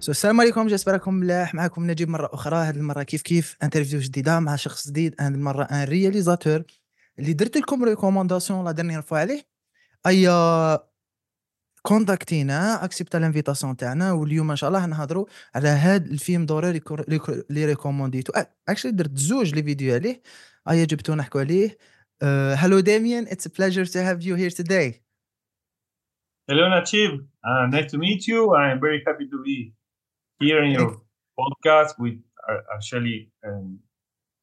سو السلام عليكم. جيسبر راكم ملاح. معكم نجيب مرة أخرى. هذه المرة كيف كيف؟ انترفيو جديدة مع شخص جديد. هذه المرة ان رياليزاتور اللي درت لكم ريكومونداسيون لا ديرنيير فوا عليه. أي كونتاكتينا اكسبتا لانفيتاسيون تاعنا. واليوم إن شاء الله نهضروا على هذا الفيلم دوري اللي ريكومونديتو اكشلي درت زوج لي فيديو عليه. ايا جبتو نحكوا عليه. هلو داميان اتس بليجر تو هاف يو هير توداي Hello, Nachiv. Uh, nice to meet you. I'm very happy to be here in your podcast with uh, actually um,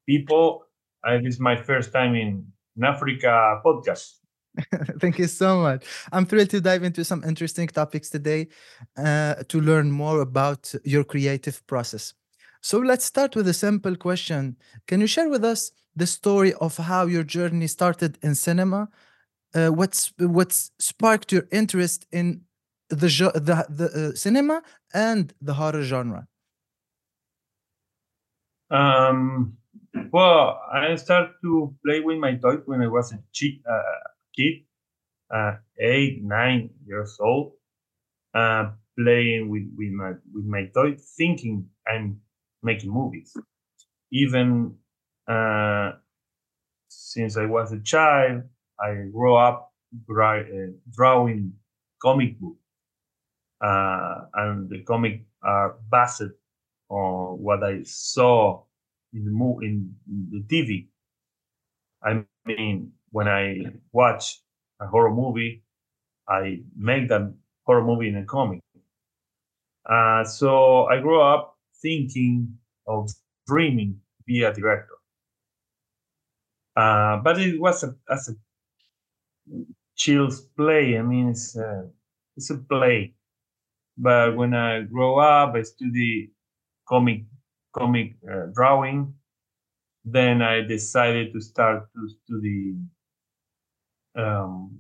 people. Uh, this is my first time in, in Africa podcast. Thank you so much. I'm thrilled to dive into some interesting topics today uh, to learn more about your creative process. So let's start with a simple question. Can you share with us the story of how your journey started in cinema? Uh, what's what's sparked your interest in the the, the uh, cinema and the horror genre? Um, well, I started to play with my toys when I was a chi- uh, kid, uh, eight, nine years old, uh, playing with, with my with my toy, thinking I'm making movies. Even uh, since I was a child, I grew up uh, drawing comic book, uh, and the comic are based on what I saw in the mo- in the TV. I mean, when I watch a horror movie, I make that horror movie in a comic. Uh, so I grew up thinking of dreaming to be a director. Uh, but it was a, as a child's play. I mean, it's a, it's a play. But when I grow up, I study comic comic uh, drawing. Then I decided to start to study um,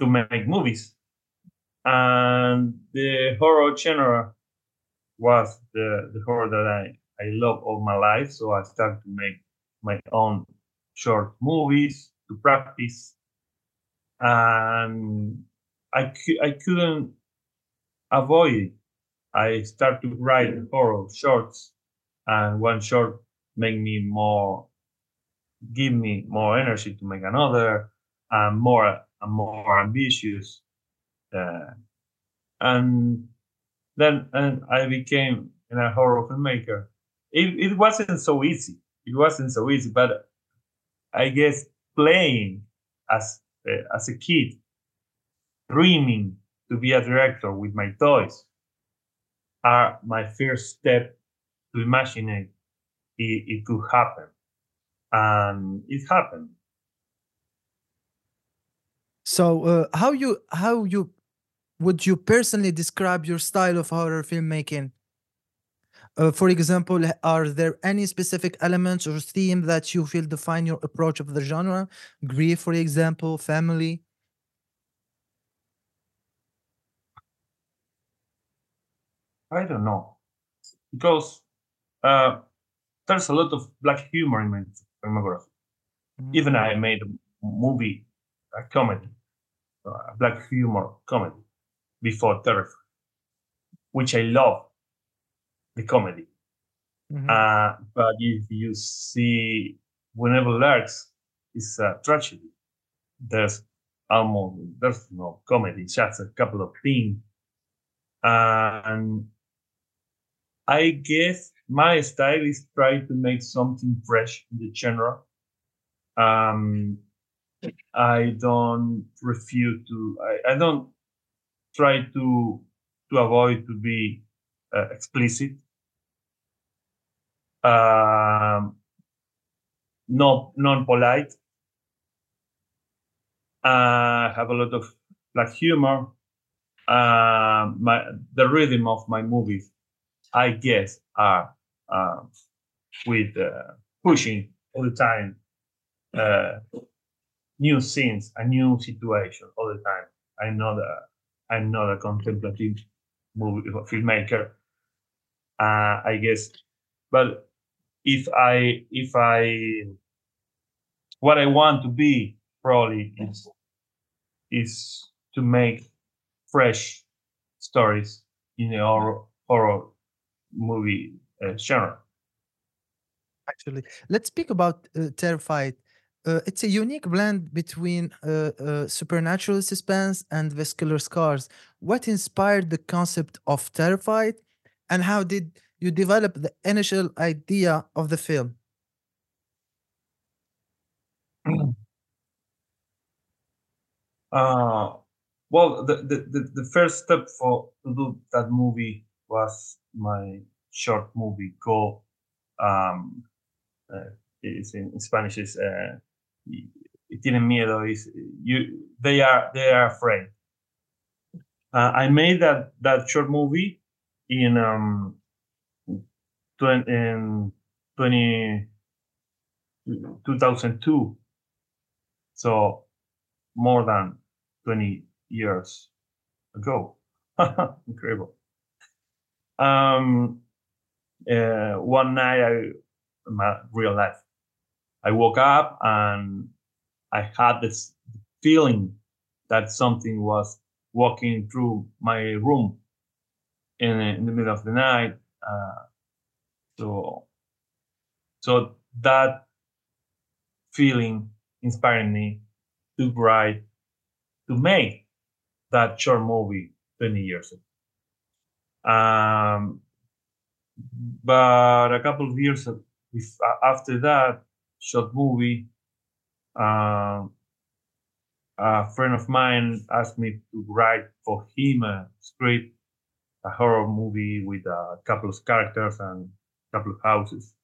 to make movies, and the horror genre was the, the horror that I, I love all my life. So I started to make my own short movies to practice, and I I couldn't avoid it. I start to write horror shorts, and one short make me more, give me more energy to make another, and more and more ambitious. Uh, and then and I became a horror filmmaker. It, it wasn't so easy. It wasn't so easy, but I guess playing as uh, as a kid, dreaming to be a director with my toys, are my first step to imagine it, it, it could happen. And it happened. So uh, how you how you would you personally describe your style of horror filmmaking? Uh, for example, are there any specific elements or theme that you feel define your approach of the genre? Grief, for example, family. I don't know. Because uh, there's a lot of black humor in my filmography. Even I made a movie, a comedy, uh, a black humor comedy before Terrified, which I love the comedy. Mhm. Uh, but if you see When Evil Lurks is a tragedy, there's almost there's no comedy, it's just a couple of things. and I guess my style is try to make something fresh in the genre. Um, I don't refuse to. I, I don't try to to avoid to be uh, explicit. Um, no non-polite. Uh, have a lot of black humor. Uh, my the rhythm of my movies, I guess, are uh, with uh, pushing all the time uh, new scenes, a new situation all the time. I'm not a I'm not a contemplative movie filmmaker. Uh, I guess, but if I if I what I want to be probably is is to make fresh stories in the horror, horror movie uh, genre. Actually, let's speak about uh, Terrified. Uh, it's a unique blend between uh, uh, supernatural suspense and vascular scars. What inspired the concept of Terrified, and how did you develop the initial idea of the film? Uh, well, the, the, the, the first step for to do that movie was my short movie called um, uh, it's in, in Spanish is uh, tienen miedo is you they are they are afraid. Uh, I made that that short movie in um 20, in 20, 2002 so more than 20 years ago. Incredible um uh, one night i my real life i woke up and i had this feeling that something was walking through my room in, in the middle of the night uh, so so that feeling inspired me to write to make that short movie 20 years ago um, but a couple of years after that short movie um, a friend of mine asked me to write for him a script a horror movie with a couple of characters and a couple of houses.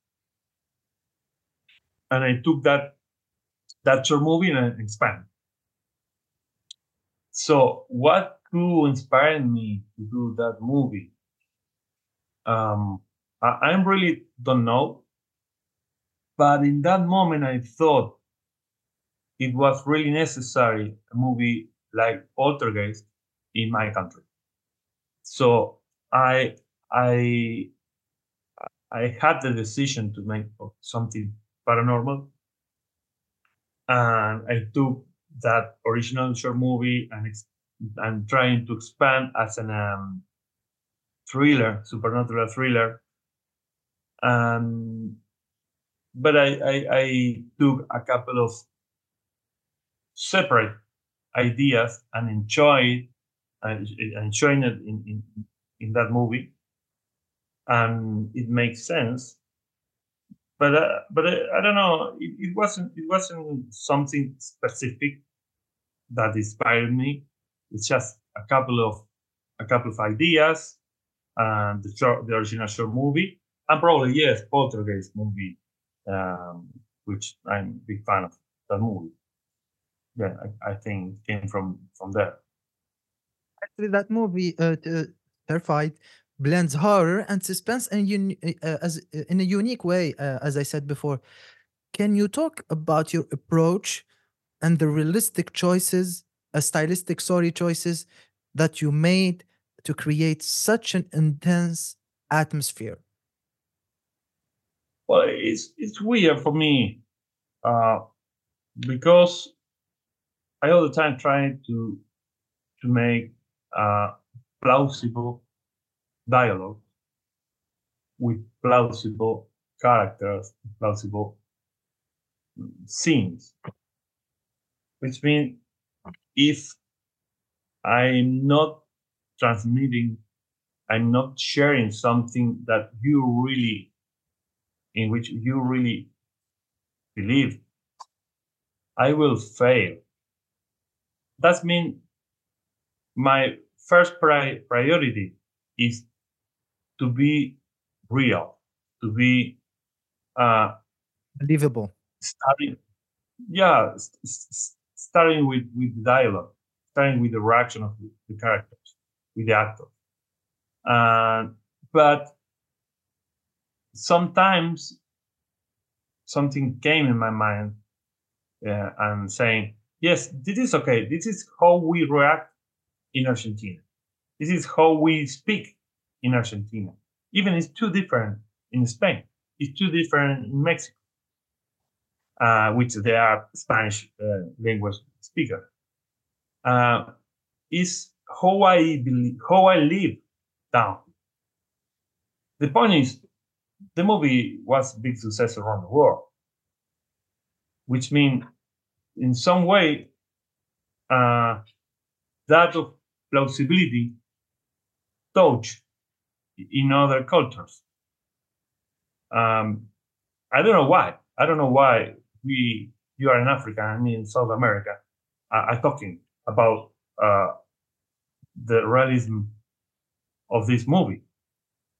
And i took that that short movie and expanded. So what who inspired me to do that movie um, I, I really don't know. But in that moment, I thought it was really necessary a movie like Poltergeist in my country. So I I I had the decision to make something paranormal, and I took that original short movie and and trying to expand as an um, thriller, supernatural thriller. Um, but I, I, I took a couple of separate ideas and enjoyed uh, enjoying it in, in, in that movie, and it makes sense. But uh, but uh, I don't know. It, it wasn't it wasn't something specific that inspired me. It's just a couple of a couple of ideas and the the original short movie, and probably yes, Poltergeist movie, um, which I'm a big fan of that movie. Yeah, I, I think came from from there. Actually, that movie, uh, uh, Terrified, blends horror and suspense and un- uh, as uh, in a unique way. Uh, as I said before, can you talk about your approach and the realistic choices, uh, stylistic sorry choices that you made to create such an intense atmosphere? Well, it's it's weird for me uh, because I all the time try to to make uh, plausible dialogue with plausible characters, plausible mm, scenes, which means if I'm not transmitting i'm not sharing something that you really in which you really believe i will fail. That means my first pri- priority is to be real to be uh believable. starting yeah st- starting with with the dialogue starting with the reaction of the, the character with the actor. Uh, but sometimes something came in my mind uh, and saying, yes, this is okay. This is how we react in Argentina. This is how we speak in Argentina. Even it's too different in Spain. It's too different in Mexico, uh, which they are Spanish uh, language speaker. Uh, is how I believe, how I live down. The point is, the movie was a big success around the world, which means in some way uh, that of plausibility touch in other cultures. Um, I don't know why. I don't know why we you are in Africa and in South America are, are talking about uh, the realism of this movie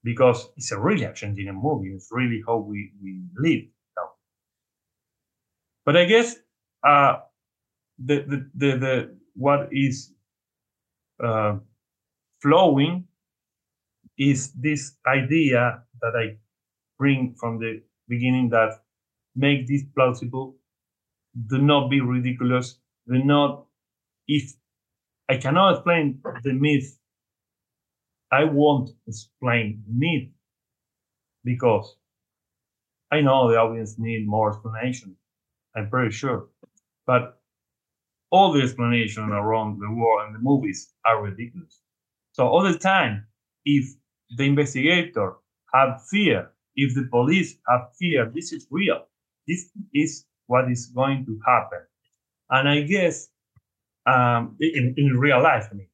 because it's a really Argentinian movie. It's really how we, we live now. But I guess uh, the, the, the, the what is uh, flowing is this idea that I bring from the beginning that make this plausible, do not be ridiculous, do not if I cannot explain the myth I won't explain myth because I know the audience need more explanation. I'm pretty sure. But all the explanation around the war and the movies are ridiculous. So all the time, if the investigator have fear, if the police have fear, this is real. This is what is going to happen. And I guess um, in, in real life, I mean,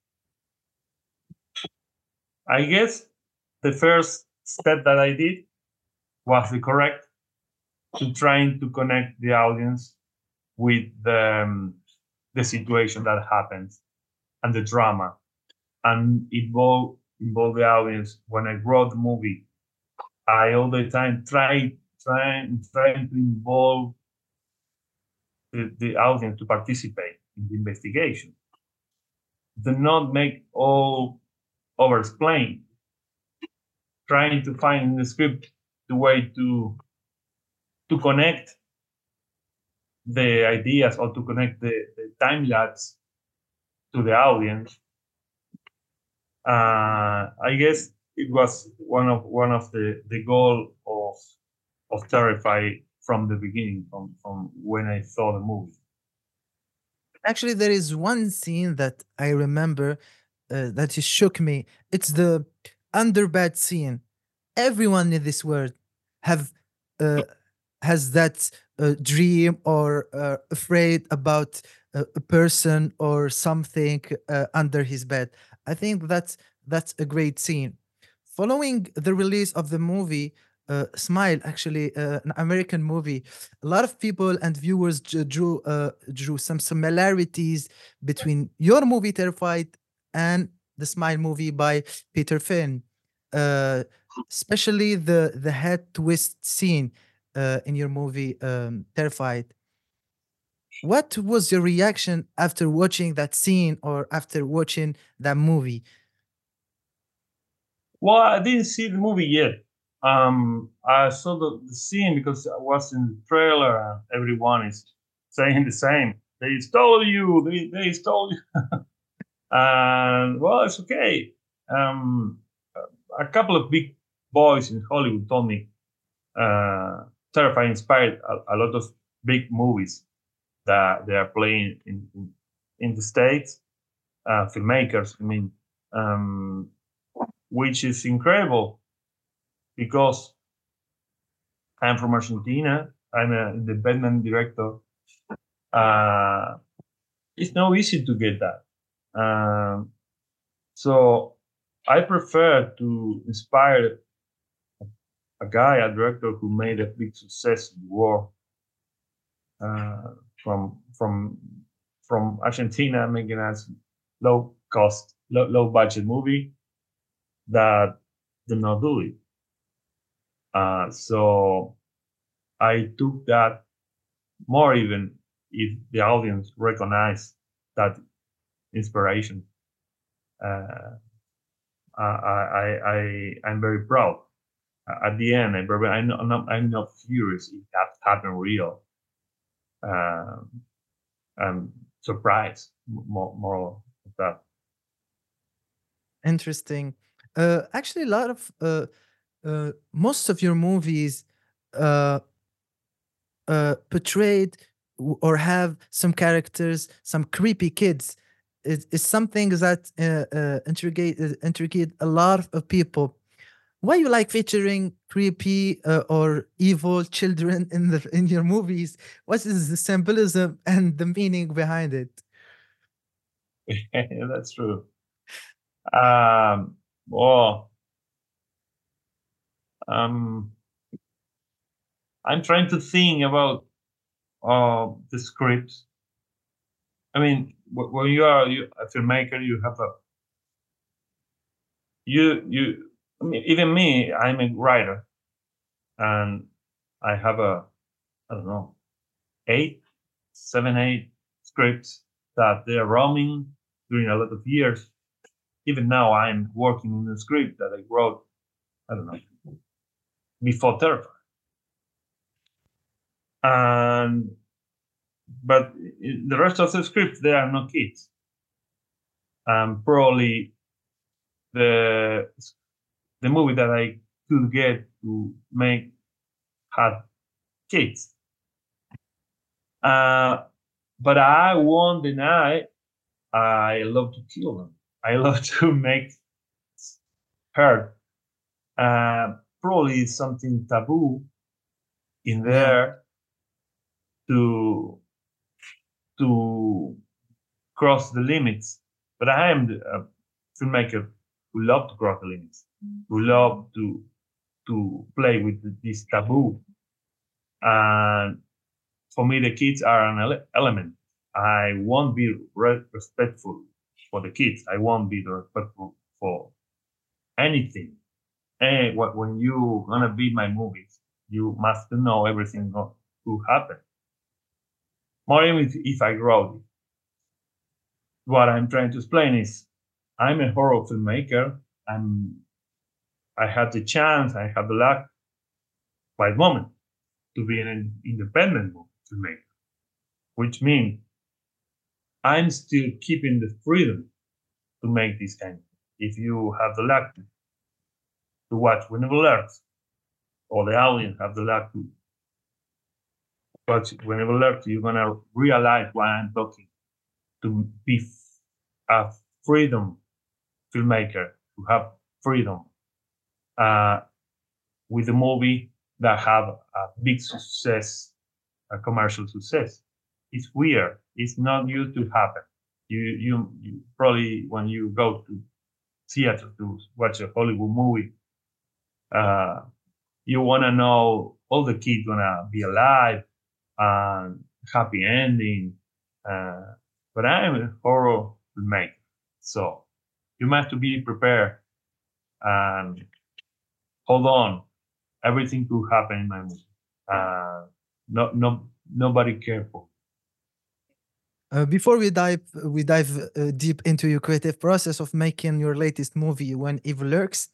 I guess the first step that I did was the correct to trying to connect the audience with the, um, the situation that happens and the drama and involve involve the audience when I wrote the movie. I all the time try trying trying to involve the, the audience to participate in the investigation. Do not make all over explain, trying to find in the script the way to to connect the ideas or to connect the, the time lapse to the audience. Uh, I guess it was one of one of the the goal of of Terrify from the beginning, from from when I saw the movie. Actually, there is one scene that I remember uh, that shook me. It's the underbed scene. Everyone in this world have uh, has that uh, dream or uh, afraid about a, a person or something uh, under his bed. I think that's that's a great scene. Following the release of the movie, uh, Smile, actually uh, an American movie, a lot of people and viewers drew uh, drew some similarities between your movie Terrified and the Smile movie by Parker Finn, uh, especially the the head twist scene uh, in your movie um, Terrified. What was your reaction after watching that scene or after watching that movie? Well, I didn't see the movie yet. Um, I saw the, the scene because I was in the trailer and everyone is saying the same. They stole you. They, they stole you. and well, it's okay. Um, a couple of big boys in Hollywood told me uh, Terrify inspired a, a, lot of big movies that they are playing in in, in the states. Uh, filmmakers, I mean, um, which is incredible because I'm from Argentina. I'm an independent director. Uh, it's not easy to get that. Um, so I prefer to inspire a guy, a director who made a big success in the war uh, from from from Argentina, making a low cost, low, low budget movie that did not do it. Uh, so I took that more even if the audience recognized that inspiration. Uh, I, I, I, I'm very proud. At the end, I'm, I'm, not, I'm not furious if that happened real. Um, I'm surprised more, more of that. Interesting. Uh, actually, a lot of uh, most of your movies uh, uh, portrayed or have some characters, some creepy kids is, is something that uh, uh, intrigate uh, intrigued a lot of people. Why you like featuring creepy or evil children in the in your movies? What is the symbolism and the meaning behind it? That's true. Um, well, um, I'm trying to think about uh, the scripts. I mean, when you are you, a filmmaker, you have a you you. I mean, even me, I'm a writer, and I have a I don't know eight, seven, eight scripts that they are roaming during a lot of years. Even now, I'm working in a script that I wrote. I don't know before Terrified. And but the rest of the script there are no kids. And probably the the movie that I could get to make had kids. Uh, but I won't deny I love to kill them. I love to make hurt. Uh, probably something taboo in mm-hmm. there to to cross the limits. But I am a filmmaker who love to cross the limits, mm-hmm. who love to to play with this taboo. And for me, the kids are an ele- element. I won't be re- respectful for the kids. I won't be respectful for anything hey, when you gonna be my movies, you must know everything to happen. More if, if I grow. What I'm trying to explain is, I'm a horror filmmaker. I'm, I had the chance, I have the luck, by the moment, to be an independent filmmaker, which means I'm still keeping the freedom to make this kind. If you have the luck to watch When Evil Lurks, or the audience have the luck to watch When Evil Lurks, you're gonna realize why I'm talking. To be a freedom filmmaker, to have freedom uh, with a movie that have a big success, a commercial success. It's weird. It's not used to happen. You, you, you probably when you go to theater to watch a Hollywood movie, uh, you want to know all the kids gonna be alive and happy ending. Uh, but I am a horror filmmaker, so you have to be prepared and hold on. Everything could happen in my movie. Uh, no, no, nobody careful. Uh, before we dive we dive uh, deep into your creative process of making your latest movie, When Evil Lurks,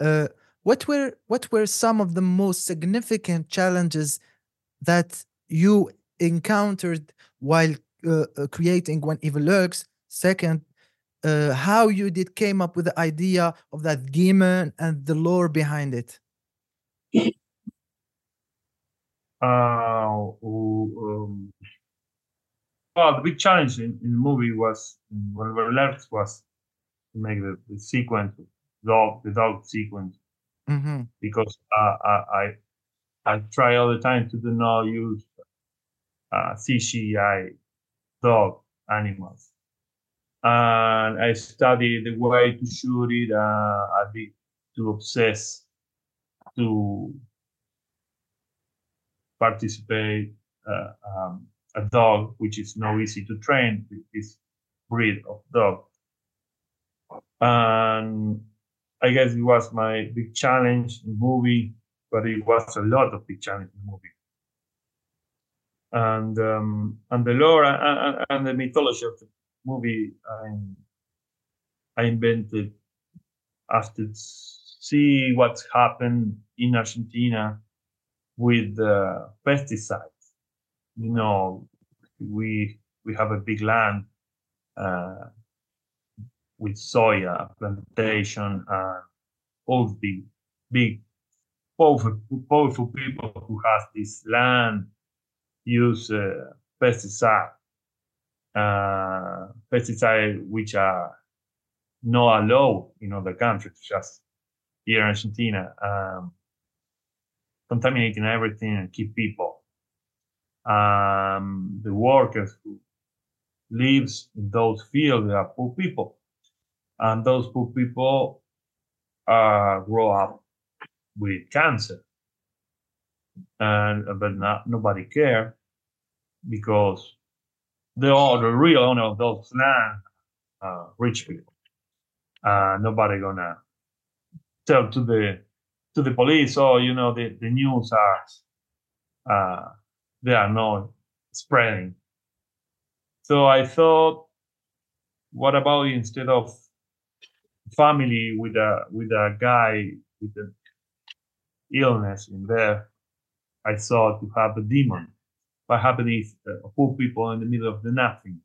uh, what were what were some of the most significant challenges that you encountered while uh, uh, creating when evil lurks? Second uh, how you did came up with the idea of that demon and the lore behind it? Uh, um, well the big challenge in, in the movie was we left was to make the, the sequence dog the dog sequence mm-hmm. because uh, I I try all the time to do not use uh, CGI dog animals, and I study the way to shoot it. Uh, I be too obsessed to participate uh, um, a dog, which is no easy to train with this breed of dog. And I guess it was my big challenge in movie, but it was a lot of big challenge in movie. And um, and the lore and, and, the mythology of the movie I, I invented after see what's happened in Argentina with the pesticides. You know, we we have a big land uh, with soya plantation and all the big powerful, powerful people who has this land use uh, pesticide uh, pesticides which are not allowed in other countries, just here in Argentina, um, contaminating everything and keep people. Um, the workers who lives in those fields are poor people, and those poor people uh, grow up with cancer, and but not, nobody care because they are the real owner of those land, uh, rich people. Uh, nobody gonna tell to the to the police, oh, you know, the, the news are uh, they are not spreading. So I thought, what about instead of family with a with a guy with an illness in there, I thought to have a demon. What happened is uh, poor people in the middle of the nothing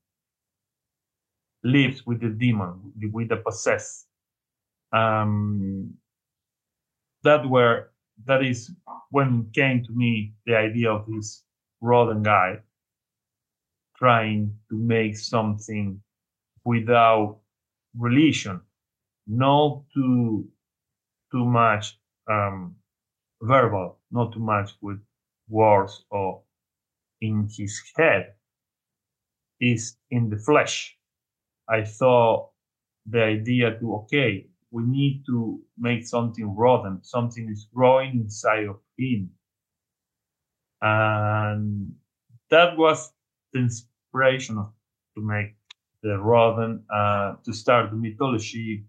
lives with the demon, with the possessed? Um, that were that is when came to me the idea of this rodent guy trying to make something without religion, not too too much um, verbal, not too much with words or in his head, is in the flesh. I thought the idea to okay, we need to make something rodent, something is growing inside of him. And that was the inspiration to make the rodent, uh, to start the mythology,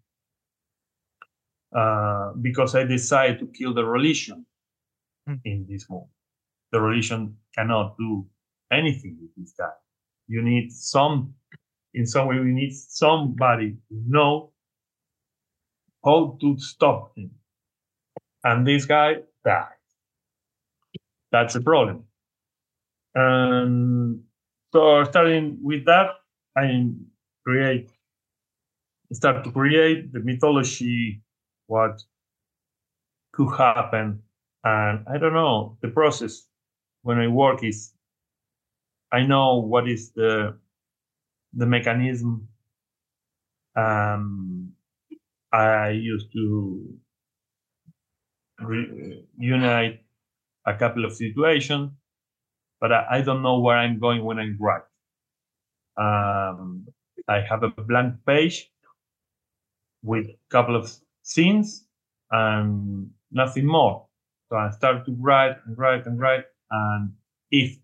uh, because I decided to kill the religion Mm. in this movie. The religion cannot do anything with this guy. You need some, in some way, we need somebody to know how to stop him. And this guy died. That's the problem. And so starting with that, I create start to create the mythology, what could happen. And I don't know, the process when I work is I know what is the the mechanism um, I used to re- unite a couple of situations, but I, I don't know where I'm going when I write. Um, I have a blank page with a couple of scenes and nothing more. So I start to write and write and write. And if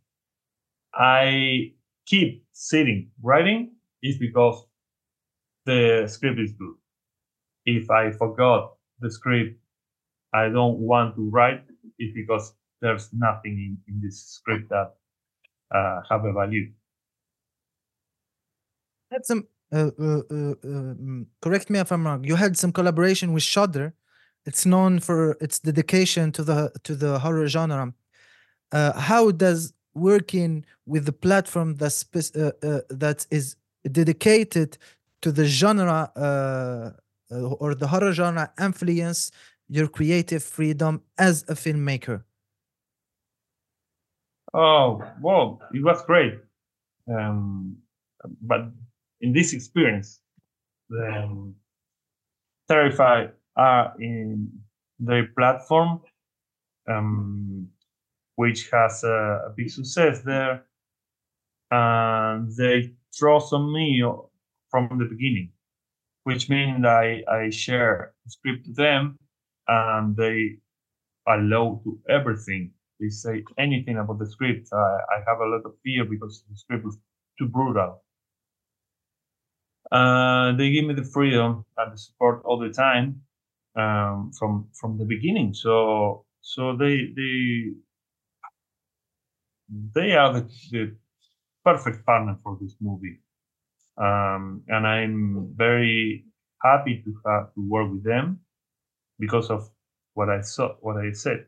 I keep sitting writing, it's because the script is good if I forgot the script, I don't want to write it because there's nothing in, in this script that uh, have a value. That's some. Uh, uh, uh, um, correct me if I'm wrong. You had some collaboration with Shudder. It's known for its dedication to the to the horror genre. How does working with the platform that that is dedicated to the genre uh, or the horror genre influence your creative freedom as a filmmaker? Oh, well, it was great. Um, but in this experience, um, Terrified are in their platform, um, which has a, a big success there. And they trust on me from the beginning, which means I, I share the script to them and they allow to everything. They say anything about the script. I, I have a lot of fear because the script is too brutal. Uh, they give me the freedom and the support all the time um, from from the beginning. So so they they they are the, the perfect partner for this movie, um, and I'm very happy to have to work with them because of what I saw, what I said,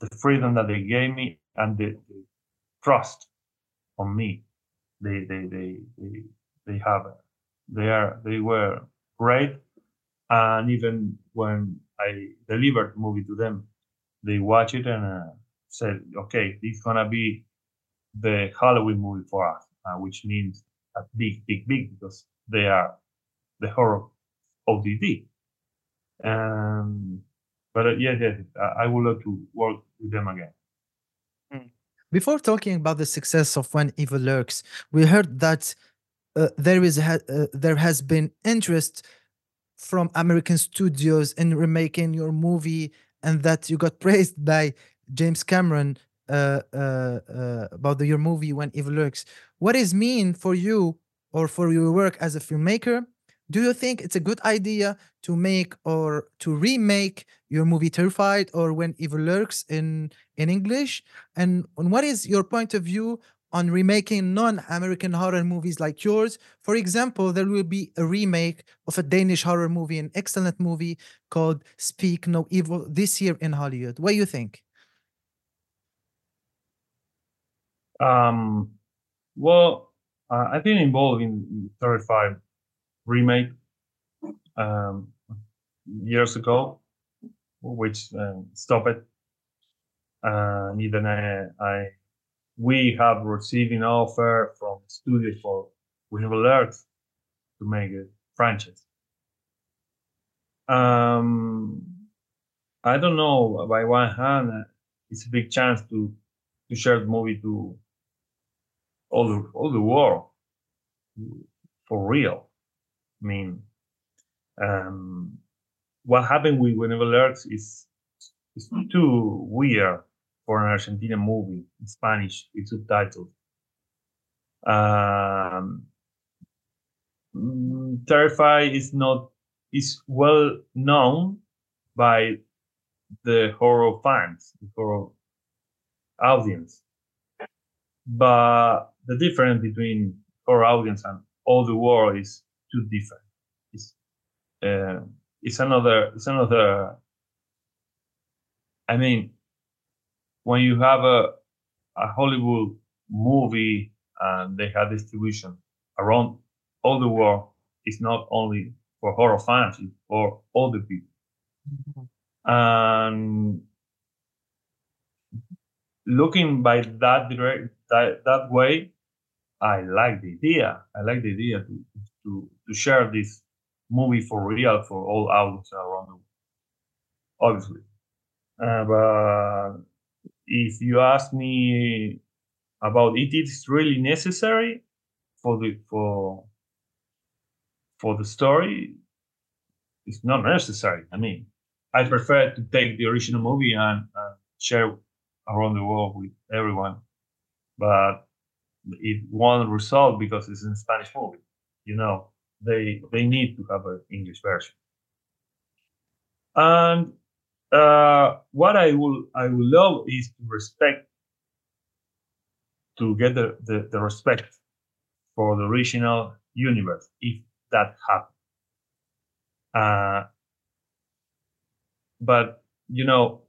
the freedom that they gave me and the, the trust on me. They they they they they have they are they were great, and even when I delivered the movie to them, they watch it and uh, said, "Okay, this is gonna be the Halloween movie for us." uh, which means a big, big, big because they are the horror OTT. Um, but uh, yeah, yeah, I would love to work with them again. Hmm. Before talking about the success of When Evil Lurks, we heard that uh, there is ha uh, there has been interest from American studios in remaking your movie, and that you got praised by James Cameron uh, uh, uh, about the, your movie When Evil Lurks. What is mean for you or for your work as a filmmaker? Do you think it's a good idea to make or to remake your movie Terrified or When Evil Lurks in in English? And, and what is your point of view on remaking non-American horror movies like yours. For example, there will be a remake of a Danish horror movie, an excellent movie called Speak No Evil this year in Hollywood. What do you think? Um, well, uh, I've been involved in Terrified remake um, years ago, which uh, stopped it. Even I, I we have received an offer from studio for we have learned to make a franchise. Um, I don't know. By one hand, uh, it's a big chance to to share the movie to all the all the world for real. I mean, um, what happened with When Evil Lurks is is too weird for an Argentinian movie in Spanish with subtitles. Um, mm, Terrify is not is well known by the horror fans, the horror audience. But the difference between horror audience and all the world is too different. It's uh, it's another it's another. I mean, when you have a a Hollywood movie and they have distribution around all the world, it's not only for horror fans, it's for all the people. Mm-hmm. And looking by that direct that, that way, I like the idea. I like the idea to, to, to share this movie for real for all audiences around the world, obviously. Uh, but if you ask me about it, it's really necessary for the for for the story. It's not necessary. I mean, I prefer to take the original movie and, share around the world with everyone, but it won't result because it's a Spanish movie. You know, they they need to have an English version. And uh, what I will I will love is to respect to get the, the, the respect for the original universe if that happens. Uh, but you know,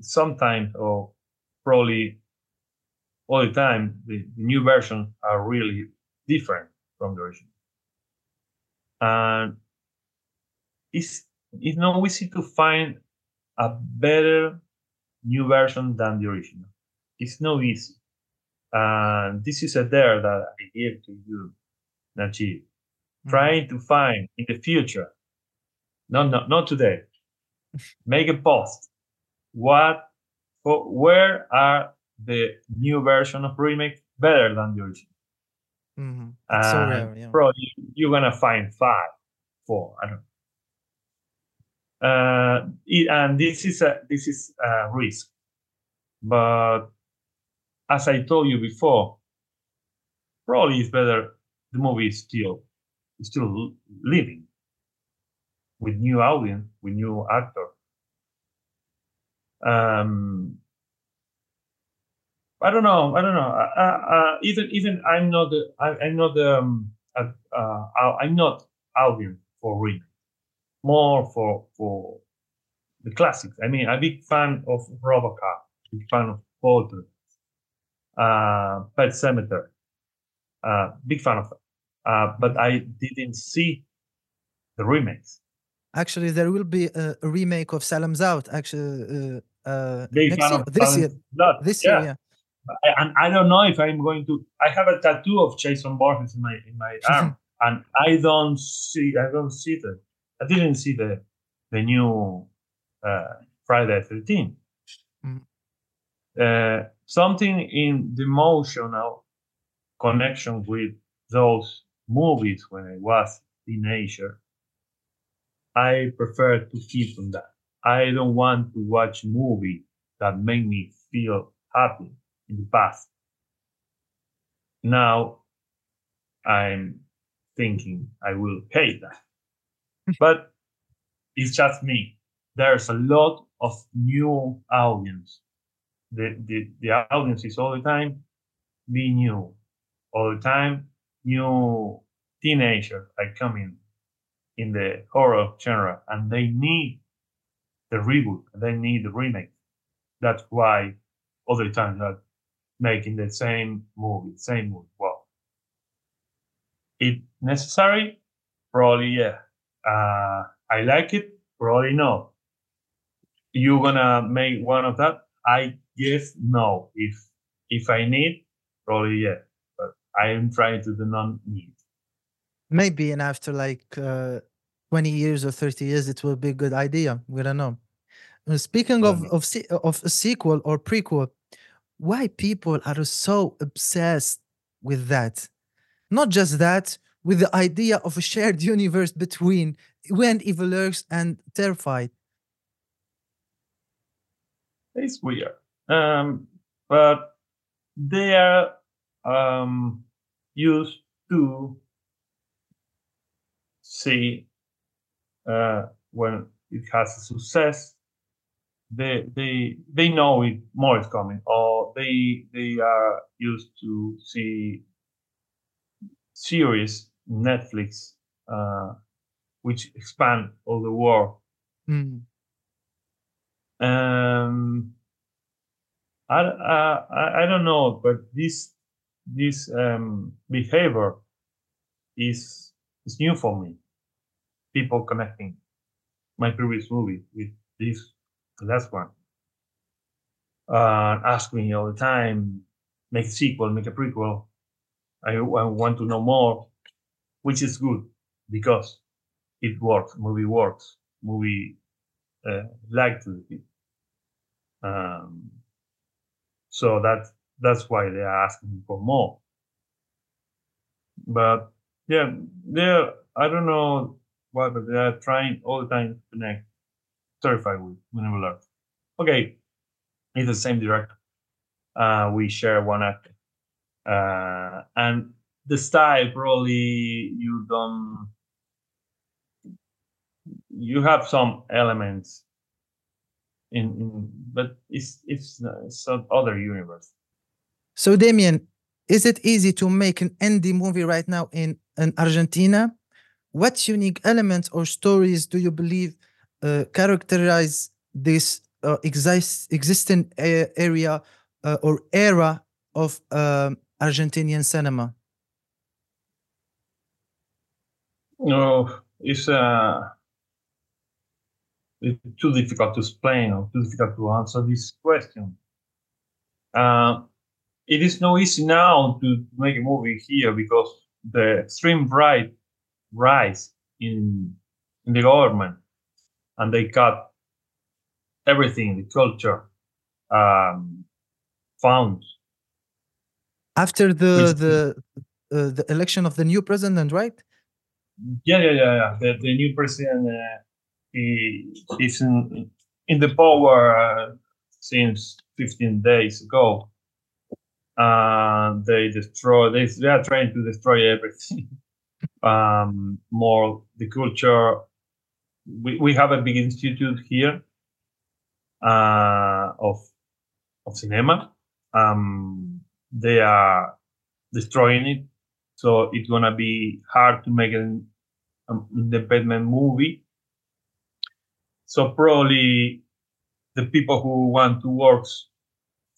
sometimes or probably all the time, the, the new versions are really different from the original. And it's it's not easy to find a better new version than the original. It's not easy. And this is a dare that I give to you, Najib. Mm-hmm. Trying to find in the future, not not, not today, make a post. What for, where are the new version of remake better than the original? Mm-hmm. so rare, yeah. Probably you're gonna find five, four, I don't know uh, it, and this is a this is a risk. But as I told you before, probably it's better the movie is still still living with new audience, with new actor. Um, I don't know. I don't know. Uh, uh, even even I'm not I, am not um, uh, I'm not audience for real more for for the classics. I mean, I'm a big fan of Robocop, big fan of Poltergeist, uh, Pet Sematary, uh, big fan of. Uh, but I didn't see the remakes. Actually, there will be a, a remake of Salem's Lot. Actually, uh, uh, next year, this year, Blood. this yeah. year, yeah. I, and I don't know if I'm going to. I have a tattoo of Jason Voorhees in my in my arm, and I don't see. I don't see the. I didn't see the the new uh, Friday 13. Mm. Uh, something in the emotional connection with those movies when I was teenager. I prefer to keep on that. I don't want to watch movie that make me feel happy in the past. Now I'm thinking I will hate that. But it's just me. There's a lot of new audience. The, the, the audience is all the time be new. All the time, new teenagers are coming in the horror genre and they need the reboot, they need the remake. That's why other times are making the same movie, same movie. Well, it necessary? Probably yeah. Uh, I like it? Probably no. You gonna make one of that? I guess no. If if I need, probably yeah. But I am trying to do not need. Maybe and after like uh, 20 years or 30 years, it will be a good idea. We don't know. Uh, Speaking of of of a sequel or prequel, why people are so obsessed with that? Not just that, with the idea of a shared universe between when Evil lurks and Terrified. It's weird. Um, but they are um, used to see uh, when it has a success. They they they know it more is coming, or they they are used to see series Netflix uh, which expand all the world Mm. Um, I, I I- I don't know, but this this um, behavior is is new for me. People connecting my previous movie with this last one, uh, ask me all the time, make a sequel, make a prequel. I, I want to know more, which is good because it works. Movie works. Movie uh, like to it. Um, so that that's why they are asking for more. But yeah, they're I don't know why, but they are trying all the time to connect Terrified with When Evil Lurks. Okay, it's the same director. Uh, we share one actor, uh, and the style probably you don't. You have some elements in, in but it's it's uh, it's other universe. So, Demián, is it easy to make an indie movie right now in, in Argentina? What unique elements or stories do you believe uh, characterize this uh, exist, existing a- area uh, or era of um, Argentinian cinema? No, it's uh, it's too difficult to explain or too difficult to answer this question. Uh, it is no easy now to make a movie here because the extreme right rise in in the government and they cut everything, the culture, um, funds. After the Which- the uh, the election of the new president, right? Yeah, yeah, yeah, yeah. The, the new president uh, is in in the power uh, since 15 days ago. Uh, they destroy. They, they are trying to destroy everything. um, more the culture. We, we have a big institute here uh, of of cinema. Um, they are destroying it so it's gonna be hard to make an um, independent movie. So probably the people who want to work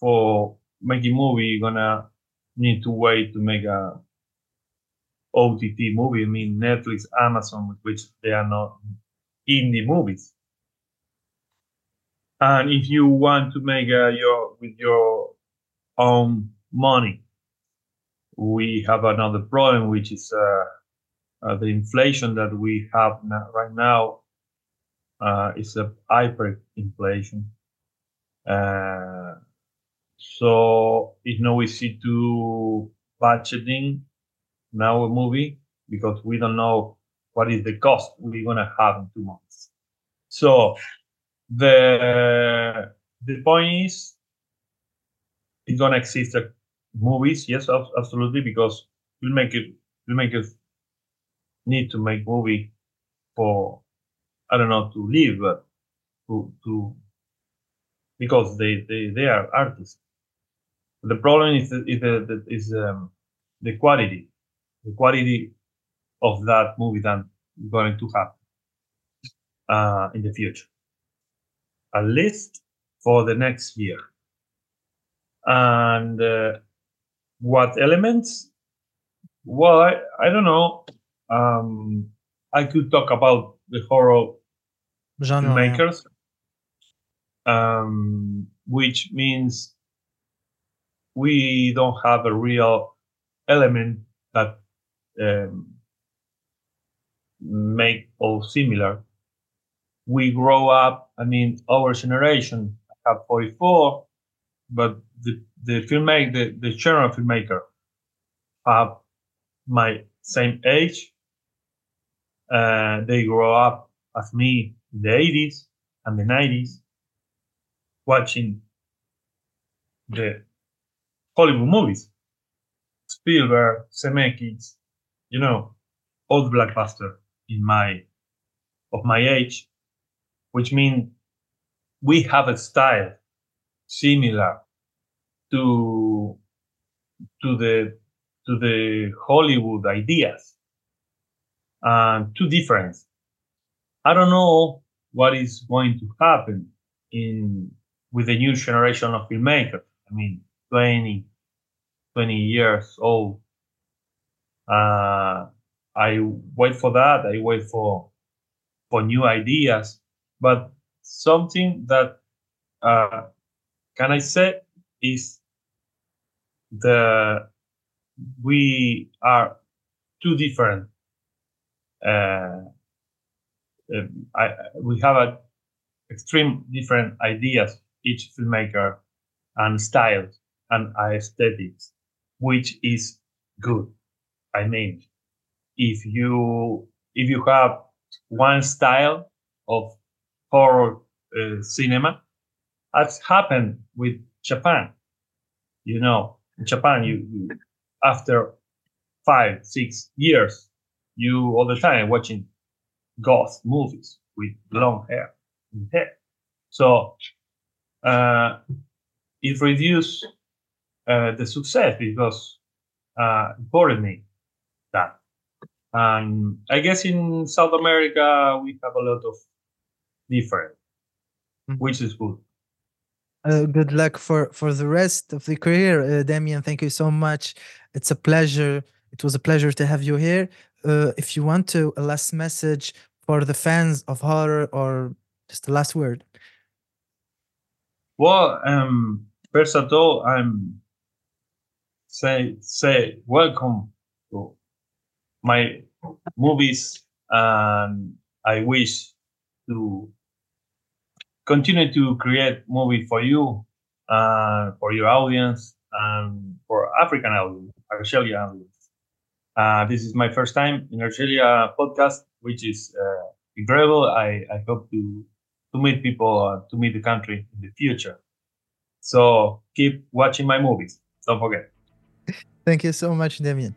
for making movie gonna need to wait to make a OTT movie. I mean Netflix, Amazon, which they are not indie movies. And if you want to make a, your with your own money. We have another problem, which is uh, uh, the inflation that we have now, right now uh, is a hyperinflation. Uh, so it's not easy to budgeting now a movie because we don't know what is the cost we're gonna have in two months. So the the point is it's gonna exist uh, movies, yes, absolutely, because filmmakers filmmakers need to make movie for I don't know to live, to to because they they, they are artists. The problem is is the, is um, the quality, the quality of that movie that going to happen uh, in the future, at least for the next year. And uh, what elements? Well, I, I don't know. Um, I could talk about the horror genre makers, um, which means we don't have a real element that um, make all similar. We grow up, I mean, our generation, I have 44, but the, the filmmaker, the, the general filmmaker have my same age. Uh, they grow up as me in the 80s and the 90s, watching the Hollywood movies. Spielberg, Zemeckis, you know, old blockbuster in my of my age, which means we have a style similar to to the to the Hollywood ideas. Uh, two different. I don't know what is going to happen in with the new generation of filmmakers. I mean, 20, 20 years old. Uh, I wait for that. I wait for for new ideas. But something that uh, can I say is the we are two different. Uh, uh, I, we have a extreme different ideas each filmmaker and styles and aesthetics, which is good. I mean, if you if you have one style of horror uh, cinema, as happened with Japan. You know, in Japan, you, you after five six years, you all the time watching ghost movies with long hair in hair. So uh, it reduced uh, the success because uh, bored me that. And I guess in South America we have a lot of different, mm-hmm. which is good. Uh, good luck for for the rest of the career, uh, Demián. Thank you so much. It's a pleasure. It was a pleasure to have you here. Uh, if you want to, a last message for the fans of horror, or just the last word. Well, um, first of all, I'm say say welcome to my movies, and I wish to continue to create movie for you, uh, for your audience, and for African audience, Argelia audience. Uh, this is my first time in Argelia podcast, which is uh, incredible. I, I hope to to meet people, uh, to meet the country in the future. So keep watching my movies. Don't forget. Thank you so much, Demián.